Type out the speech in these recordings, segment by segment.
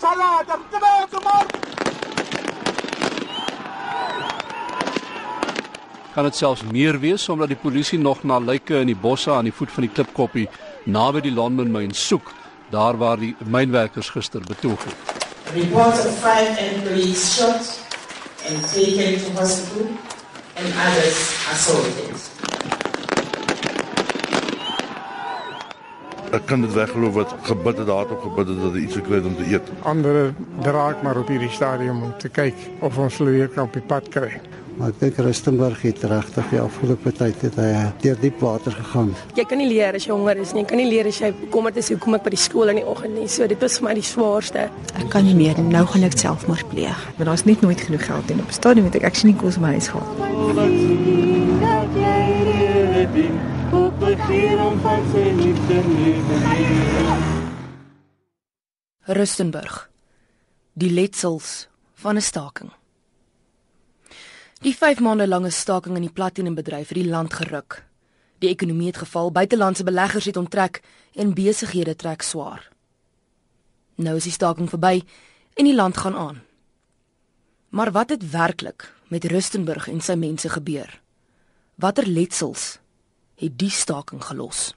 Der Knabe, Mann! Kan dit selfs meer wees omdat die polisie nog na lyke in die bosse aan die voet van die klipkoppie naby die London myn soek, daar waar die mynwerkers gister betoog het. Reports of five employees shot and taken to hospital and others assaulted. Ek kan dit weggeloof wat gebid het daarop gebid het dat hy iets gekry het om te eet. Andere draak maar op hierdie stadium om te kyk of ons hulle weer kan op die pad kry. Maar ek dink Rustenburg het regtig die afgelope tyd het hy deur diep water gegaan. Jy kan nie leer as jy honger is nie. Jy kan nie leer as jy bekommerd is hoekom ek by die skool in die oggend nie. So dit was vir my die swaarste. Ek kan nie meer nou gaan ek selfmoord pleeg. Want daar's net nooit genoeg geld in op 'n stadium wat ek actually nie kos om my huis gehad. Rustenburg. Die letsels van 'n staking. Die 5 maande lange staking in die platinum-bedryf het die land geruk. Die ekonomie het geval, buitelandse beleggers het onttrek en besighede trek swaar. Nou is die staking verby en die land gaan aan. Maar wat het werklik met Rustenburg en sy mense gebeur? Watter letsels het die staking gelos?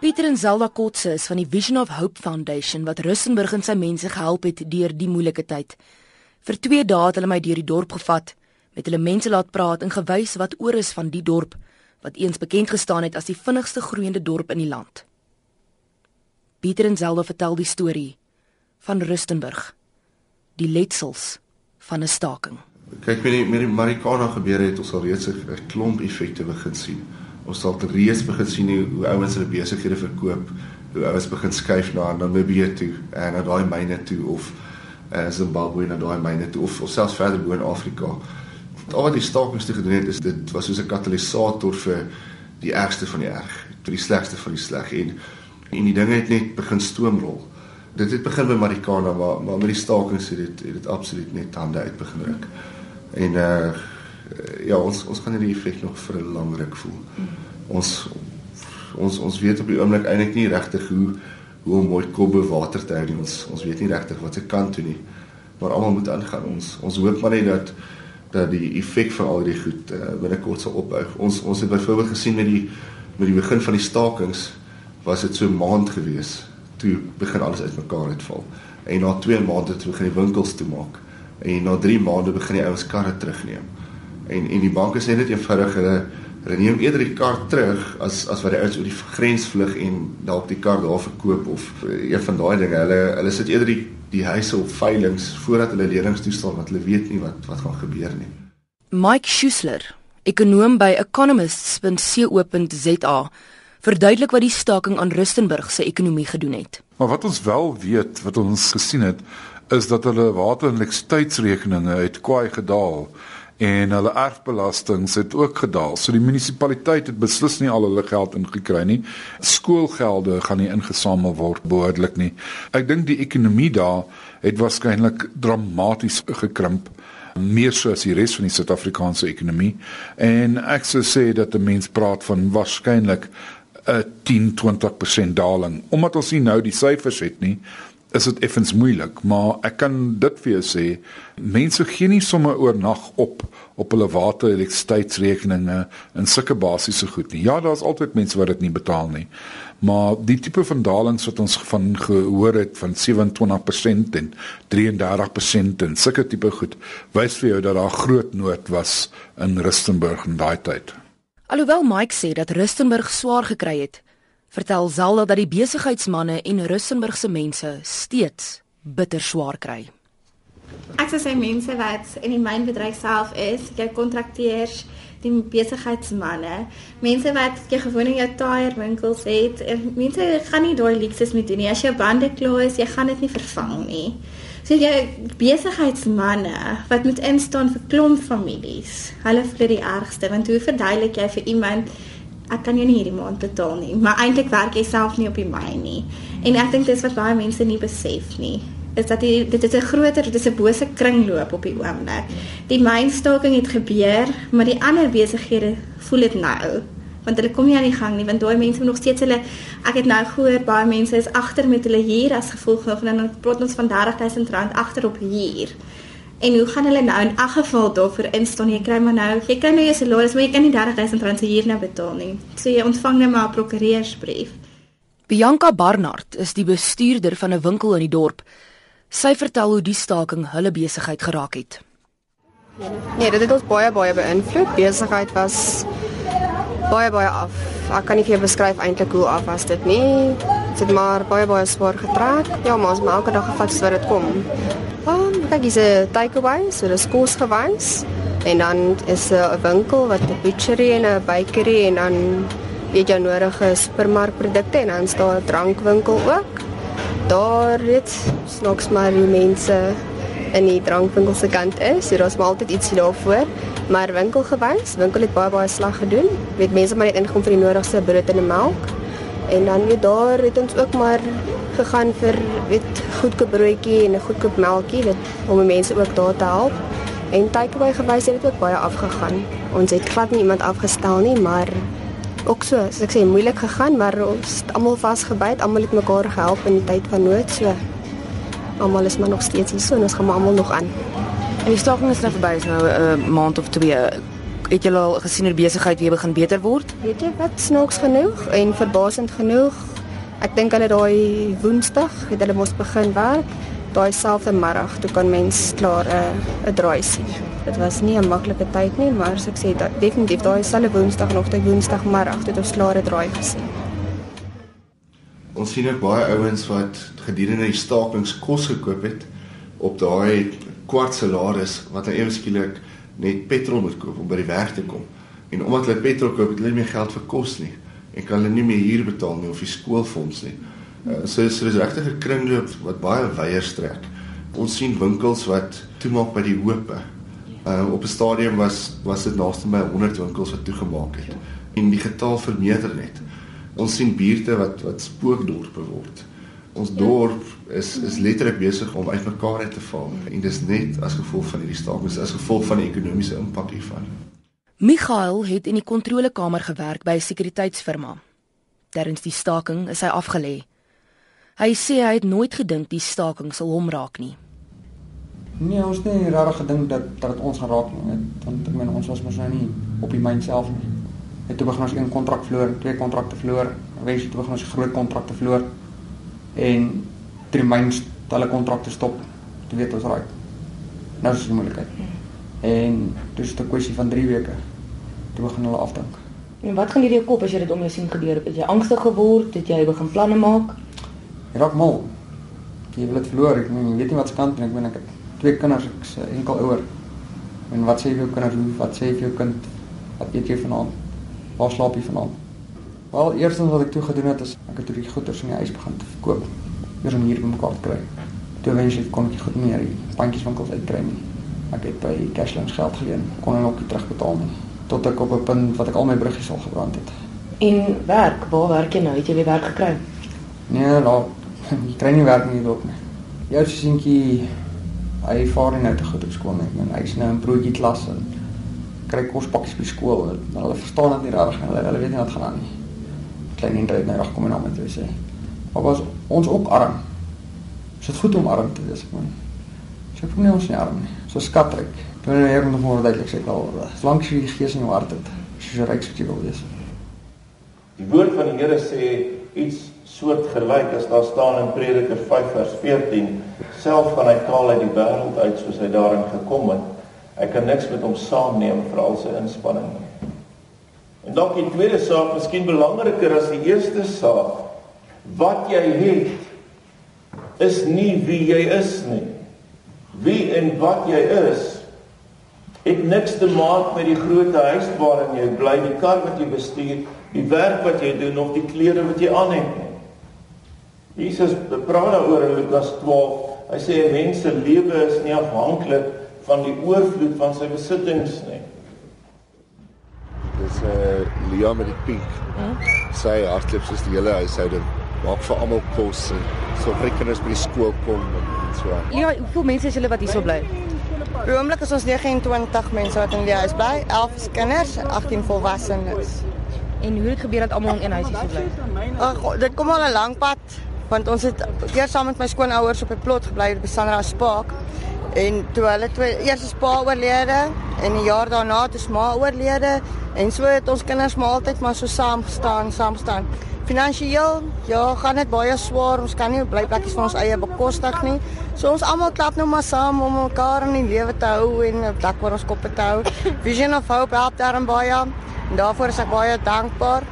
Pieter en Zelda Kotse is van die Vision of Hope Foundation wat Rustenburg en sy mense gehelp het deur die moeilike tyd. Vir 2 dae het hulle my deur die dorp gevat, met hulle mense laat praat en gewys wat oor is van die dorp wat eens bekend gestaan het as die vinnigste groeiende dorp in die land. Pieter en Zelda vertel die storie van Rustenburg, die letsels van 'n staking. Kyk met die met die Marikana gebeure het ons al reeds 'n klomp effekte begin sien ons sal reeds begin sien hoe, hoe ouens hulle besighede verkoop, hoe ouens begin skuif na Namibië toe en na daai myne toe of uh, Zimbabwe na daai myne toe of, of selfs verder bo in Afrika. Al wat die stakings te gedoen het is dit was soos 'n katalisator vir die ergste van die erg, vir die slegste van die sleg en en die dinge het net begin stoomrol. Dit het begin by Marikana maar maar met die stakings het dit het dit absoluut net hande uit begin ruk. En uh ja, ons ons gaan hierdie effek nog vir 'n lang ruk voel. Ons ons ons weet op die oomblik eintlik nie regtig hoe hoe om mooi kobbe water te hou nie. Ons ons weet nie regtig wat se kant toe nie. Maar almal moet aangaan. Ons ons hoop maar net dat dat die effek van al die goed uh, binnekort sal ophou. Ons ons het byvoorbeeld gesien met die met die begin van die stakings was dit so 'n maand gewees toe begin alles uitmekaar uitval. En na 2 maande toe begin die winkels toemaak. En na 3 maande begin die ouens karre terugneem en en die banke sê net eenvoudig hulle hulle neem eerder die kaart terug as as wat die ouens oor die grens vlug en dalk die kaart daar verkoop of uh, een van daai dinge hulle hulle sit eerder die die huise op veilinge voordat hulle lenings toestel want hulle weet nie wat wat gaan gebeur nie. Mike Schuessler ekonom by economists.co.za verduidelik wat die staking aan Rustenburg se ekonomie gedoen het. Maar wat ons wel weet wat ons gesien het is dat hulle water en elektrisiteitsrekeninge het kwai gedaal en hulle erfbelastings het ook gedaal. So die munisipaliteit het beslis nie al hulle geld ingekry nie. Skoolgelde gaan nie ingesamel word behoorlik nie. Ek dink die ekonomie daar het waarskynlik dramaties gekrimp meer so as die res van die Suid-Afrikaanse ekonomie en ek sou sê dat die mens praat van waarskynlik 'n 10-20% daling omdat ons nie nou die syfers het nie is dit effens moeilik, maar ek kan dit vir jou sê, mense gee nie sommer oornag op op hulle water elektrisiteitsrekeninge en sulke basiese goed nie. Ja, daar's altyd mense wat dit nie betaal nie. Maar die tipe van dalings wat ons van gehoor het van 27% en 33% en sulke tipe goed, wys vir jou dat daar groot nood was in Rustenburg in daai tyd. Alhoewel Mike sê dat Rustenburg swaar gekry het, vertel Zelda dat die besigheidsmande en Russenburg se mense steeds bitter swaar kry. Ek sê mense wat in die mynbedryf self is, jy kontrakteurs, die besigheidsmande, mense wat jy gewoon in jou tyre winkels het, mense gaan nie daai luksus met doen nie. As jou bande klaar is, jy gaan dit nie vervang nie. So jy besigheidsmande wat moet instaan vir klomp families. Hulle voel die ergste want hoe verduidelik jy vir iemand ek kan jou nie hierdie maand betaal nie, maar eintlik werk jy self nie op die myn nie. En ek dink dis wat baie mense nie besef nie. is dat die dit is 'n groter, dit is 'n bose kringloop op die oomblik. Die mynstaking het gebeur, maar die ander besighede voel dit nou want hulle kom nie aan die gang nie want daai mense moet nog steeds hulle ek het nou gehoor baie mense is agter met hulle huur as gevolg van dan praat ons van R30000 agter op huur. En hoe gaan hulle nou in elk geval daarvoor instaan? Jy kry maar nou, jy kan nou jou salaris, maar jy kan nie R30000 se huur nou betaal nie. So jy ontvang net maar 'n prokureursbrief. Bianca Barnard is die bestuurder van 'n winkel in die dorp. Sy vertel hoe die staking hulle besigheid geraak het. Nee, dit het ons baie baie beïnvloed. Besigheid was baie baie af. Ek kan nie vir jou beskryf eintlik hoe af was dit nie. Dit het maar baie baie swaar getrek. Ja, maar ons moet elke dag gevat sodat dit kom. Um, kyk, dis 'n takeaway, so dis kos gewys. En dan is 'n winkel wat 'n butchery en 'n bakery en dan weet jy nodige supermarkprodukte en dan staan 'n drankwinkel ook. Daar het snaaks maar die mense in die drankwinkel se kant is, so daar's maar altyd ietsie daarvoor. Maar winkelgewys, winkel het baie baie slag gedoen. Weet mense maar net ingekom vir die nodigste brood en melk. En dan weet daar het ons ook maar gegaan vir weet goedkoop broodjie en 'n goedkoop melkie, weet om die mense ook daar te help. En takeaway gewys het dit ook baie afgegaan. Ons het glad nie iemand afgestel nie, maar ook so, as ek sê moeilik gegaan, maar ons het almal vasgebyt, almal het mekaar gehelp in die tyd van nood, so almal is maar nog steeds hier so en ons gaan almal nog aan. En die staking is nou verby, is nou 'n uh, maand of twee. Het julle al gesien hoe die besigheid weer begin beter word? Weet jy wat snaaks genoeg en verbasend genoeg. Ek dink hulle daai Woensdag het hulle mos begin werk. Daai selfde middag toe kan mens klaar 'n uh, 'n draai sien. Dit was nie 'n maklike tyd nie, maar so ek sê dat definitief daai selfe Woensdag nog daai Woensdagmiddag het ons klaar 'n draai gesien. Ons sien ook baie ouens wat gedurende die stakings kos gekoop het op daai kwart salaris wat hulle eweskielik net petrol moet koop om by die werk te kom. En omdat hulle petrol koop, het hulle nie meer geld vir kos nie en kan hulle nie meer huur betaal nie of die skoolfonds nie. Uh, so so is regtig 'n kringloop wat baie wyeer strek. Ons sien winkels wat toemaak by die hoope Uh op 'n stadium was was dit naaste by 100 winkels wat toegemaak het. En die getal vermeerder net. Ons sien buurte wat wat spookdorpe word. Ons dorp is is letterlik besig om uitmekaar uit te val en dis net as gevolg van hierdie stakings, as gevolg van die ekonomiese impak hiervan. Michael het in die kontrolekamer gewerk by 'n sekuriteitsfirma. Terwyl die staking is hy afgelê. Hy sê hy het nooit gedink die staking sal hom raak nie. Nee, ons het nie regtig gedink dat dat dit ons gaan raak nie. Want ek meen ons was mos nou nie op die myn self nie. Het toe begin ons een kontrak verloor, twee kontrakte verloor, wens toe begin ons groot kontrakte verloor en myns hulle kontrakte stop. Toe weet ons raai. Nou is die moeilikheid. En dis 'n kwessie van 3 weke. Toe begin hulle afdink. En wat gaan hierdie kop as jy dit om jou sien gebeur? Het jy angstig geword? Het jy begin planne maak? Ek raak mal. Jy wil dit verloor. Ek weet nie wat se kant en ek meen ek het twee kinders, ek's enkel ouer. En wat sê jy vir jou kinders? Wat sê jy vir jou kind? Wat eet jy vanaand? Waar slaap jy vanaand? Wel, eerstens wat ek toe gedoen het is ek het die goeder in die huis begin te verkoop. Eers om hier bymekaar te kry. Toe wens ek kon ek goed meer die pandjieswinkels uitkry nie. Ek het by Cashlands geld geleen, kon hulle ook nie terugbetaal nie. Tot ek op 'n punt wat ek al my bruggies al gebrand het. En werk, waar werk jy nou? Het jy weer werk gekry? Nee, nou, ek kry nie werk nie ook nie. Jou seentjie hy vaar nie nou te goed op skool nie. Men hy's nou in broodjie klas en kry kospakkies by skool. Hulle verstaan dit nie reg nie. Hulle hulle weet nie wat gaan aan nie. Klein Hendrik nou reg kom en nou met sê. Maar was ons ook arm. Is dit goed om arm te wees, man? Ek voel nie ons nie arm nie. So skatryk. Toe nou hier nog maar duidelik sê al, solank jy die gees in jou hart het, is jy ryk wat jy wil wees. Die woord van die Here sê iets soortgelyk as daar staan in Prediker 5 vers 14 self gaan hy taal uit die wêreld uit soos hy daarin gekom het ek kan niks met hom saamneem vir al sy inspanning nie en dalk die tweede saak miskien belangriker as die eerste saak wat jy het is nie wie jy is nie wie en wat jy is het niks te maak met die groot huis waarin jy bly die kar wat jy bestuur die werk wat jy doen of die klere wat jy aan het nie Jesus praat daaroor in Lukas 12. Hy sê 'n mens se lewe is nie afhanklik van die oorvloed van sy besittings nie. Dis 'n uh, Lia met die pink. Hm? Sy hardloop soos die hele huishouding maak vir almal kos en so vir kinders by die skool kom en so. Ja, hoeveel mense is julle wat hierso bly? Op die oomblik is ons 29 mense wat in die huis bly, 11 is kinders, 18 volwassenes. En hoe het gebeur dat almal in een huis hierso bly? Ag, dit kom al 'n lang pad want ons het eers saam met my skoonouers op 'n plot gebly by Sandra Spark. En toe hulle twee eers is pa oorlede en 'n jaar daarna het is ma oorlede en so het ons kinders maar altyd maar so saam gestaan, saam staan. Finansieel, ja, gaan dit baie swaar. Ons kan nie blyplekkies van ons eie bekostig nie. So ons almal klap nou maar saam om mekaar in die lewe te hou en 'n dak oor ons koppe te hou. Vision of Hope help daarin baie. En daarvoor is ek baie dankbaar.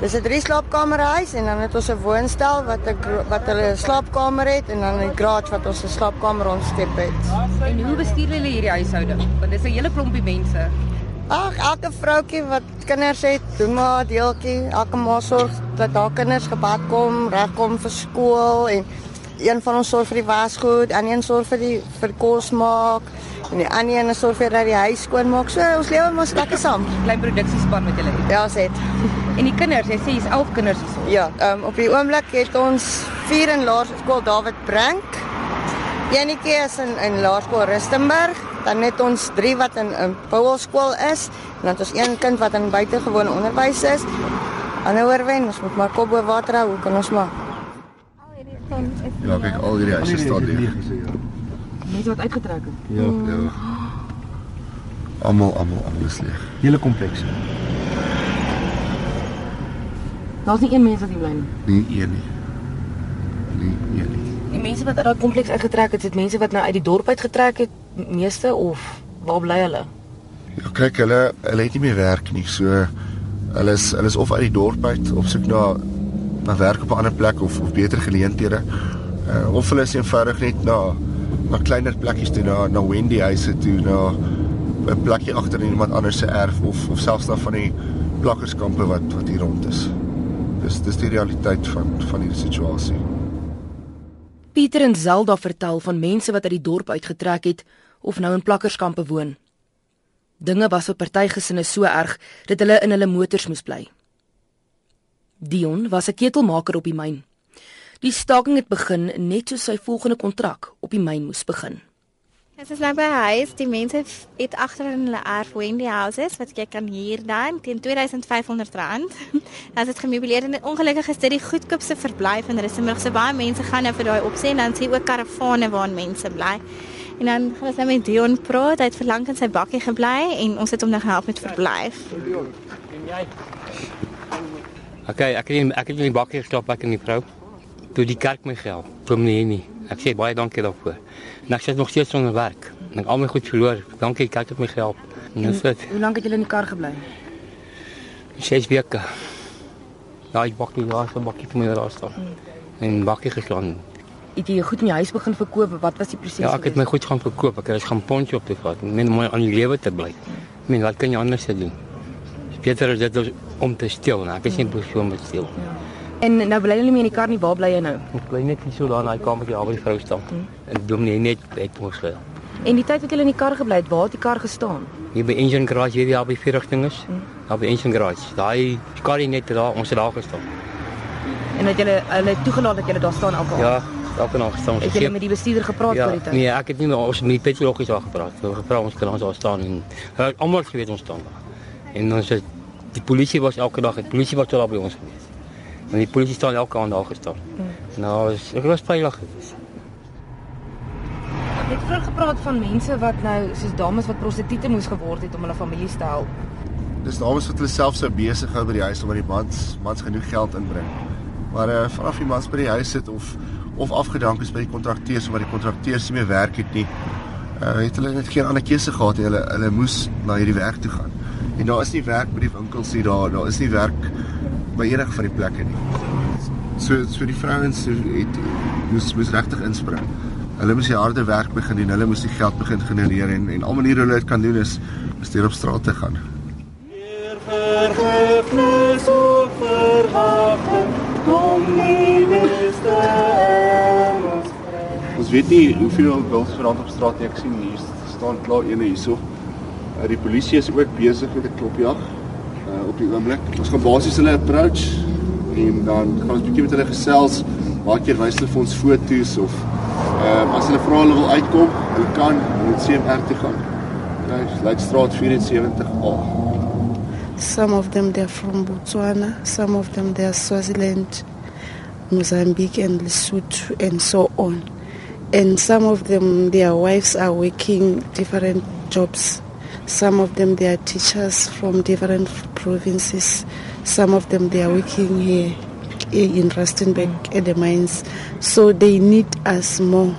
Dis 'n drie slaapkamer huis en dan het ons 'n woonstel wat 'n wat hulle 'n slaapkamer het en dan 'n garage wat ons 'n slaapkamer ontskep het. En hoe bestuur julle hierdie huishouding? Want dis 'n hele klompie mense. Ag, elke vroutjie wat kinders het, doen maar 'n deeltjie. Elke ma sorg dat haar kinders gebad kom, regkom vir skool en een van ons sorg vir die wasgoed, en een sorg vir die vir kos maak en die ander een sorg vir dat die huis skoon maak. So ons lewe mos lekker saam. Klein produksiespan met julle. Ja, ons het. En die kinders, jy sê jy's 11 kinders hierso. Ja, um, op die oomblik het ons 4 in laerskool David Brink. Enetjie is in in laerskool Rustenburg, dan het ons 3 wat in 'n Powelskool is en dan het ons een kind wat in buitengewone onderwys is. Ander oorwen, ons moet maar kop bo water hou, hoe kan ons maar? Ja, kyk al hierdie huise staan leeg. Mense wat uitgetrek het. Ja, ja. Almal, almal, almal is leeg. Hele kompleks. Daar's nie een mens wat hier bly nie. Nie een nie. Nie een nie. Die mense wat uit daai kompleks uitgetrek het, is dit mense wat nou uit die dorp uitgetrek het, meeste of waar bly hulle? Ja, kyk hulle hulle het nie meer werk nie. So hulle is hulle is of uit die dorp uit op soek na na werk op 'n ander plek of of beter geleenthede. Uh, of hulle is eenvoudig net na na kleiner plekkies toe na na Wendy huise toe na 'n plekkie agter in iemand anders se erf of of selfs dan van die plakkerskampe wat wat hier rond is. Dis dis die realiteit van van hierdie situasie. Pieter en Zelda vertel van mense wat uit die dorp uitgetrek het of nou in plakkerskampe woon. Dinge was vir party gesinne so erg dat hulle in hulle motors moes bly. Dion was 'n ketelmaker op die myn. Die staking het begin net soos sy volgende kontrak op die myn moes begin. Dit is nou by huis, die mense het agter in hulle erf Wendy houses wat jy kan huur dan teen R2500. Dan is dit gemeubileer en ongelukkig is dit die goedkoopste verblyf in Rustenburg. So baie mense gaan nou vir daai opsien dan sien ook karavane waar mense bly. En dan gaan ons nou met Dion praat. Hy het verlang in sy bakkie gebly en ons het hom nou gehelp met verblyf. Okay, ek het ek het in die bakkie geslaap ek en die vrou. Toe die kerk my gehelp. Toe meneer nie. Ek sê baie dankie daarvoor. En ek sit nog steeds sonder werk. En ek al my goed verloor. Dankie kerk het my gehelp. En dis dit. Hoe lank het julle in die kar gebly? 6 weke. Ja, ek bak die laaste bakkie vir my daar staan. En bakkie geslaan. Het jy goed in die huis begin verkoop? Wat was die proses? Ja, ek het my goed gaan verkoop. Ek het gaan pontjie op te vat. Net om aan die lewe te bly. Ek meen, wat kan jy anders doen? Beter is dit om te steel, nou. ek is nie persoon met steel. Ja. En nou bly jy nie meer in die kar nie, waar bly jy nou? Ek bly net hier so daar in daai kamertjie waar die vrou staan. Hmm. En dom nie net het mos gel. En die tyd wat jy in die kar gebly het, waar het die kar gestaan? Hier by engine garage hier daar by vier rigting is. Hmm. Daar by engine garage. Daai kar net daar, ons het daar gestaan. En het julle hulle toegelaat dat julle daar staan alkohol? Ja, daar kan ons staan. Het jy met die bestuurder gepraat ja, oor die tyd? Nee, ek het nie met ons met die petrologgies daar gepraat. Ons het gevra ons kan ons daar staan en almal geweet ons staan daar. En ons het die polisie was elke dag, die polisie was daar by ons gewees. En die polisie staan elke aand daar gestaan. Hmm. Nou, ek was veilig. Ek het vroeër gepraat van mense wat nou soos dames wat prostituie moes geword het om hulle families te help. Dis dames wat hulle self so besig hou by die huis omdat die mans mans genoeg geld inbring. Maar uh, vanaf die mans by die huis sit of of afgedank is by die kontrakteurs omdat die kontrakteurs nie meer werk het nie. Uh, het hulle net geen ander keuse gehad nie. Hulle hulle moes na hierdie werk toe gaan. En daar is nie werk by die winkels nie daar, daar is nie werk by enige van die plekke nie. So so die vrouens het moes moes regtig inspring. Hulle moes die harde werk begin doen. Hulle moes die geld begin genereer en en al maniere hulle dit kan doen is is deur op straat te gaan. Vergifnis of verwagting, kom nie beste ons Ons weet nie hoeveel wils verand op straat ek sien hier staan klaar ene hierso. Uh, die polisie is ook besig met 'n klopjag op die oomblik. Ons gaan basies hulle approach en dan gaan ons bietjie met hulle gesels. Maak keer wys hulle vir ons foto's of ehm uh, as hulle vra hulle wil uitkom, hulle kan met CMR toe gaan. Guys, like straat 74A. Some of them they're from Botswana, some of them they're Swaziland, Mozambique and Lesotho and so on. And some of them their wives are working different jobs. Some of them they are teachers from different provinces. Some of them they are working here in Rustenburg at the mines. So they need us more.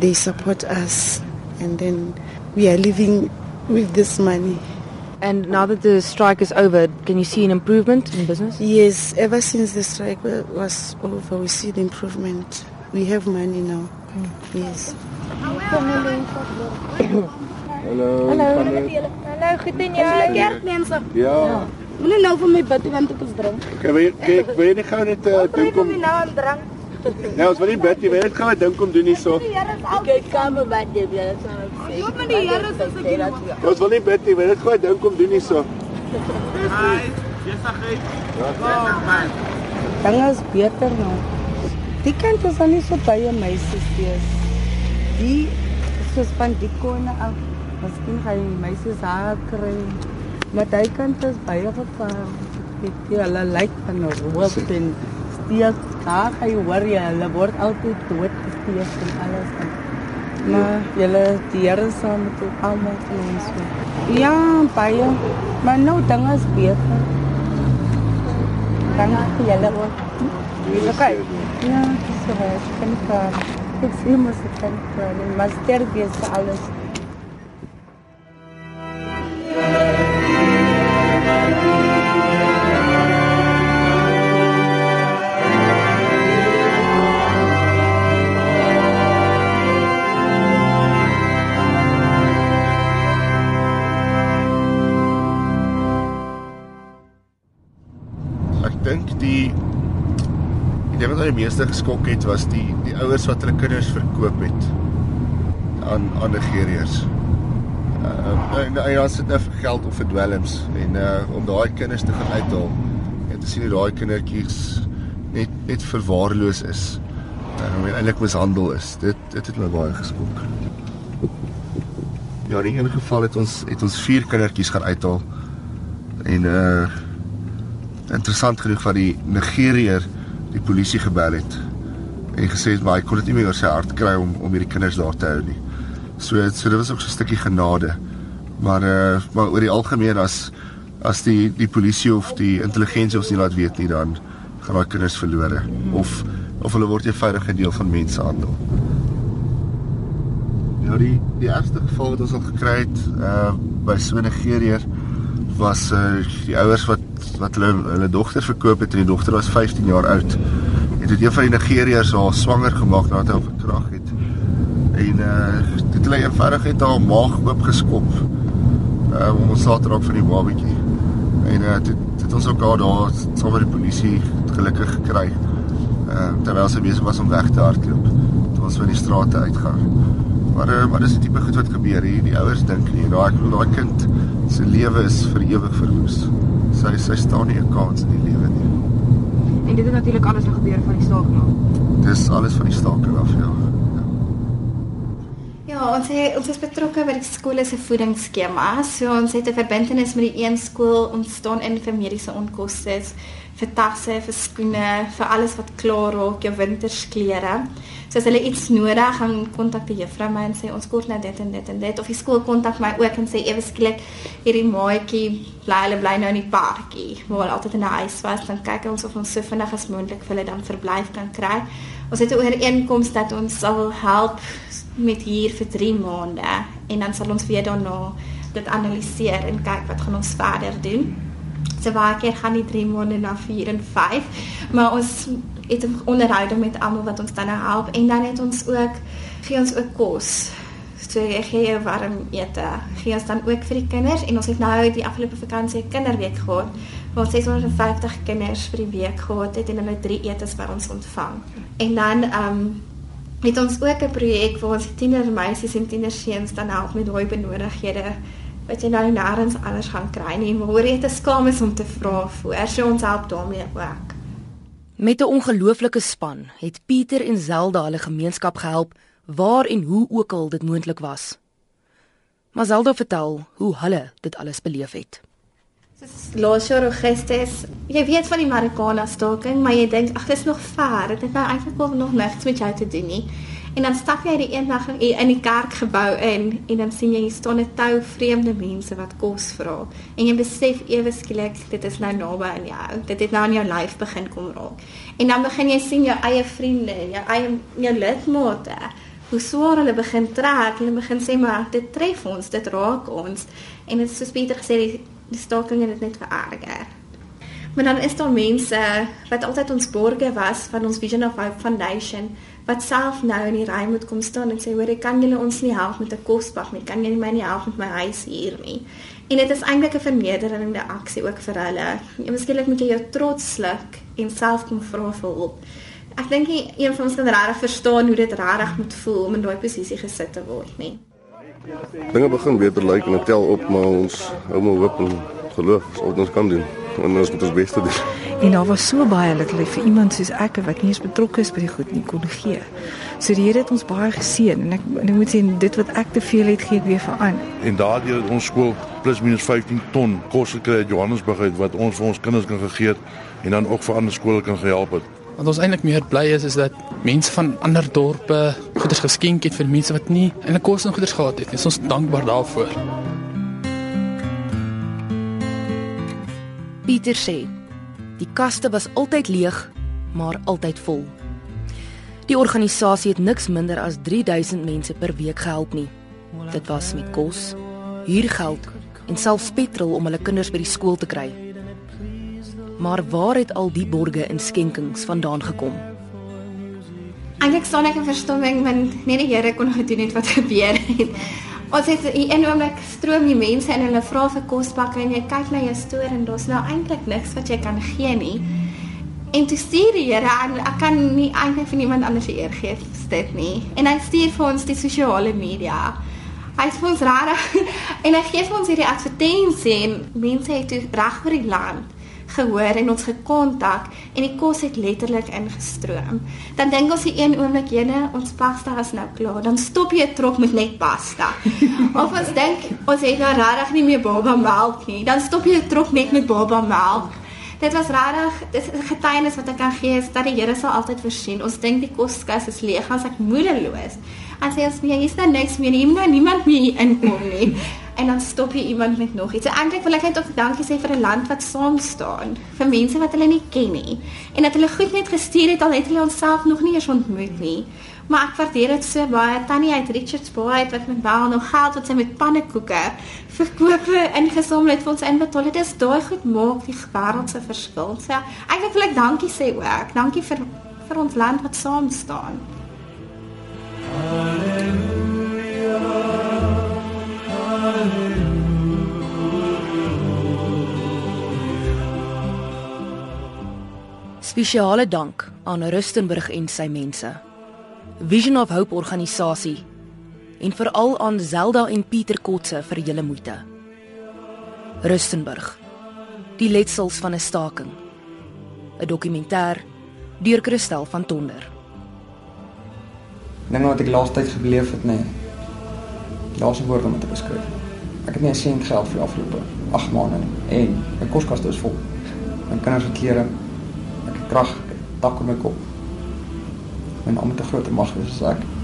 They support us and then we are living with this money. And now that the strike is over, can you see an improvement in business? Yes, ever since the strike was over, we see the improvement. We have money now. Mm. Yes. Hallo. Hallo. Hallo, goed en jy? Kerk mense. Ja. Moenie nou vir my bid want ek is drank. Okay, wil jy kyk, wil jy nie gou net uh, dink om nou aan drank? Ja, ons wil nie bid nie, wil jy net gou dink om doen hierso. Kyk, kom by die bid. Jy moet die Here se se Ja, ons wil nie bid nie, wil jy net gou dink om doen hierso. Hi. Besigheid. Ja, man. Dan is beter nou. Die kant is dan nie so baie meisies wees. Die soos van die kone af. Miskien gaan die meisies haar kry. Maar daai kant is baie gevaar. Ek jy hulle lyk van 'n roop en steek. Daar gaan jy hoor jy hulle word altyd dood gesteek en alles. Maar julle die Here saam met almal van ons. Ja, baie. Maar nou dinge is beter. Dankie julle ook. Okay. Ja, dis reg. Kan ek kan ek sien mos ek kan kan maar sterk is alles. My die meeste geskok het was die die ouers wat hulle kinders verkoop het aan aan Nigeriërs. Uh en en dan sit nou vir geld of vir dwelms en uh om daai kinders te gaan uithaal en te sien hoe daai kindertjies net net verwaarloos is. Uh, en eintlik mishandel is. Dit dit het my baie geskok. Ja, in 'n geval het ons het ons vier kindertjies gaan uithaal en uh interessant genoeg van die Nigeriër die polisie gebel het en gesê het maar hy kon dit nie meer oor sy hart kry om om hierdie kinders daar te hou nie. So so dit was ook so 'n stukkie genade. Maar uh maar oor die algemeen as as die die polisie of die intelligensie ons nie laat weet nie dan gaan daai kinders verlore of of hulle word 'n deel van mensehandel. Ja, die die eerste geval wat ons al gekry het uh by so 'n Nigeriër was uh die ouers wat wat hulle hulle dogter verkoop het en die dogter was 15 jaar oud. Het dit een van die Nigeriërs haar swanger gemaak nadat hy haar verkrag het. En uh dit hulle eenvoudig het haar maag oopgeskop uh om ons later raak van die babatjie. En uh dit het ons ook daar daar saam met die polisie gelukkig gekry. Uh terwyl sy besig was om weg te hardloop. Toe ons van die strate uitgaan. Maar uh, maar dis 'n tipe goed wat gebeur hier. Die ouers dink nie daai daai kind se lewe is vir ewig verwoes. Sy sy staan nie 'n kans in die lewe nie. En dit het natuurlik alles gebeur van die staking af. Dis alles van die staking af, ja. Ja, ons het, ons is betrokke by die skole se voedingsskema. So ons het 'n verbintenis met die een skool. Ons staan in vir mediese onkoste, vir tasse, vir skoene, vir alles wat klaar raak, jou wintersklere. So as hulle iets nodig, gaan kontak die juffrou my en sê ons kort nou dit en dit en dit of die skool kontak my ook en sê ewe skielik hierdie maatjie bly hulle bly nou in die parkie. Maar hulle altyd in 'n huis was, dan kyk ons of ons so vinnig as moontlik vir hulle dan verblyf kan kry. Ons het 'n ooreenkoms dat ons sal help met hier vir 3 maande en dan sal ons weer daarna dit analiseer en kyk wat gaan ons verder doen. So baie keer gaan die 3 maande na 4 en 5, maar ons het 'n onderhouding met almal wat ons dan nou help en dan het ons ook gee ons ook kos. So jy gee jou warm ete. Gee ons dan ook vir die kinders en ons het nou die afgelope vakansie 'n kinderweek gehad waar 650 kinders vir die week gehad het en hulle drie etes by ons ontvang. En dan ehm um, het ons ook 'n projek waar ons tienermeisies en tienerseuns dan help met daai benodighede wat jy nou nêrens anders gaan kry nie. Maar hoor jy te skaam is om te vra voor. So ons help daarmee ook. Met 'n ongelooflike span het Pieter en Zelda hulle gemeenskap gehelp waar en hoe ook al dit moontlik was. Maar Zelda vertel hoe hulle dit alles beleef het. Laas jaar Augustus, jy weet van die Marikana staking, maar jy dink ag dis nog ver. Dit het nou eintlik nog niks met jou te doen nie. En dan stap jy die eendag in die kerkgebou in en dan sien jy hier staan 'n tou vreemde mense wat kos vra. En jy besef ewe skielik dit is nou naby aan jou. Dit het nou in jou lyf begin kom raak. En dan begin jy sien jou eie vriende, jou eie jou lidmate hoe swaar hulle begin trek. Hulle begin sê maar dit tref ons, dit raak ons. En dit is soos Pieter gesê die, die staking het dit net vererger. Maar dan is daar mense wat altyd ons borgers was van ons Vision of Hope Foundation wat self nou in die ry moet kom staan en sê hoor ek kan julle ons nie help met 'n kosbak nie. Kan julle my nie help met my huis hier nie? En dit is eintlik 'n vernederende aksie ook vir hulle. Jy miskien moet jy jou trots sluk en self kom vra vir hulp. Ek dink een van ons kan regtig verstaan hoe dit regtig moet voel om in daai posisie gesit te word nie dinge begin beter lyk like, en dit tel op maar ons hou maar hoop en geloof wat ons kan doen en ons moet ons bes te doen. En daar was so baie dat hulle vir iemand soos ek wat nie eens betrokke is by die goed nie kon gee. So die Here het ons baie geseën en ek en ek moet sê dit wat ek te veel het gee weer vir aan. En daardie het ons skool plus minus 15 ton kos gekry uit Johannesburg uit wat ons vir ons kinders kan gegee het en dan ook vir ander skole kan gehelp het. Wat ons eintlik meer bly is is dat mense van ander dorpe goeders geskenk het vir mense wat nie eintlik kos en goeders gehad het. Ons is dankbaar daarvoor. Pieter sê, die kaste was altyd leeg, maar altyd vol. Die organisasie het niks minder as 3000 mense per week gehelp nie. Dit was met kos, huurgeld en selfs petrol om hulle kinders by die skool te kry. Maar waar het al die borge en skenkings vandaan gekom? Eintlik staan ek in verstomming want net die Here kon gedoen het wat gebeur het. Ons het in 'n oomblik stroom die mense en hulle vra vir kospakke en jy kyk na jou stoor en daar's nou eintlik niks wat jy kan gee nie. En toe stuur die Here aan ek kan nie eintlik vir iemand anders eer gee as dit nie. En hy stuur vir ons die sosiale media. Hy sê ons rare en hy gee vir ons hierdie advertensie en mense het reg oor die land gehoor en ons gekontak en die kos het letterlik ingestroom. Dan dink ons die een oomblik jene ons pasta is nou klaar. Dan stop jy 'n trok met net pasta. of ons dink ons het nou regtig nie meer baba melk nie. Dan stop jy 'n trok net met baba melk. Dit was regtig dit is 'n getuienis wat ek kan gee is dat die Here sal altyd voorsien. Ons dink die koskas is leeg as ek moedeloos. As jy as jy is daar niks meer jy moet nou niemand meer inkom nie en dan stop jy iemand met nog iets. So eintlik wil ek net ook dankie sê vir 'n land wat saam staan vir mense wat hulle nie ken nie en dat hulle goed net gestuur het al het hulle onsself nog nie eens ontmoet nie. Maar ek waardeer dit so baie. Tannie uit Richards Bay wat met baie nog geld wat sy met pannekoeke verkope ingesamel het vir ons inbetaal. Dit is daai goed maak die wêreld se verskil. So eintlik wil ek dankie sê ook. Dankie vir vir ons land wat saam staan. Spesiale dank aan Rustenburg en sy mense. Vision of Hope organisasie en veral aan Zelda en Pieter Kotse vir julle moeite. Rustenburg. Die letsels van 'n staking. 'n Dokumentêr deur Christel van Tonder. Dinge wat ek laastyd gebeleef het, nê. Nee. Daar's 'n woord om te beskryf. Ek het nie 'n sent geld vir afgelope 8 maande nie en my koskaste is vol. My kinders se klere, krag, dak op my kop. My naam het 'n groot mag as ek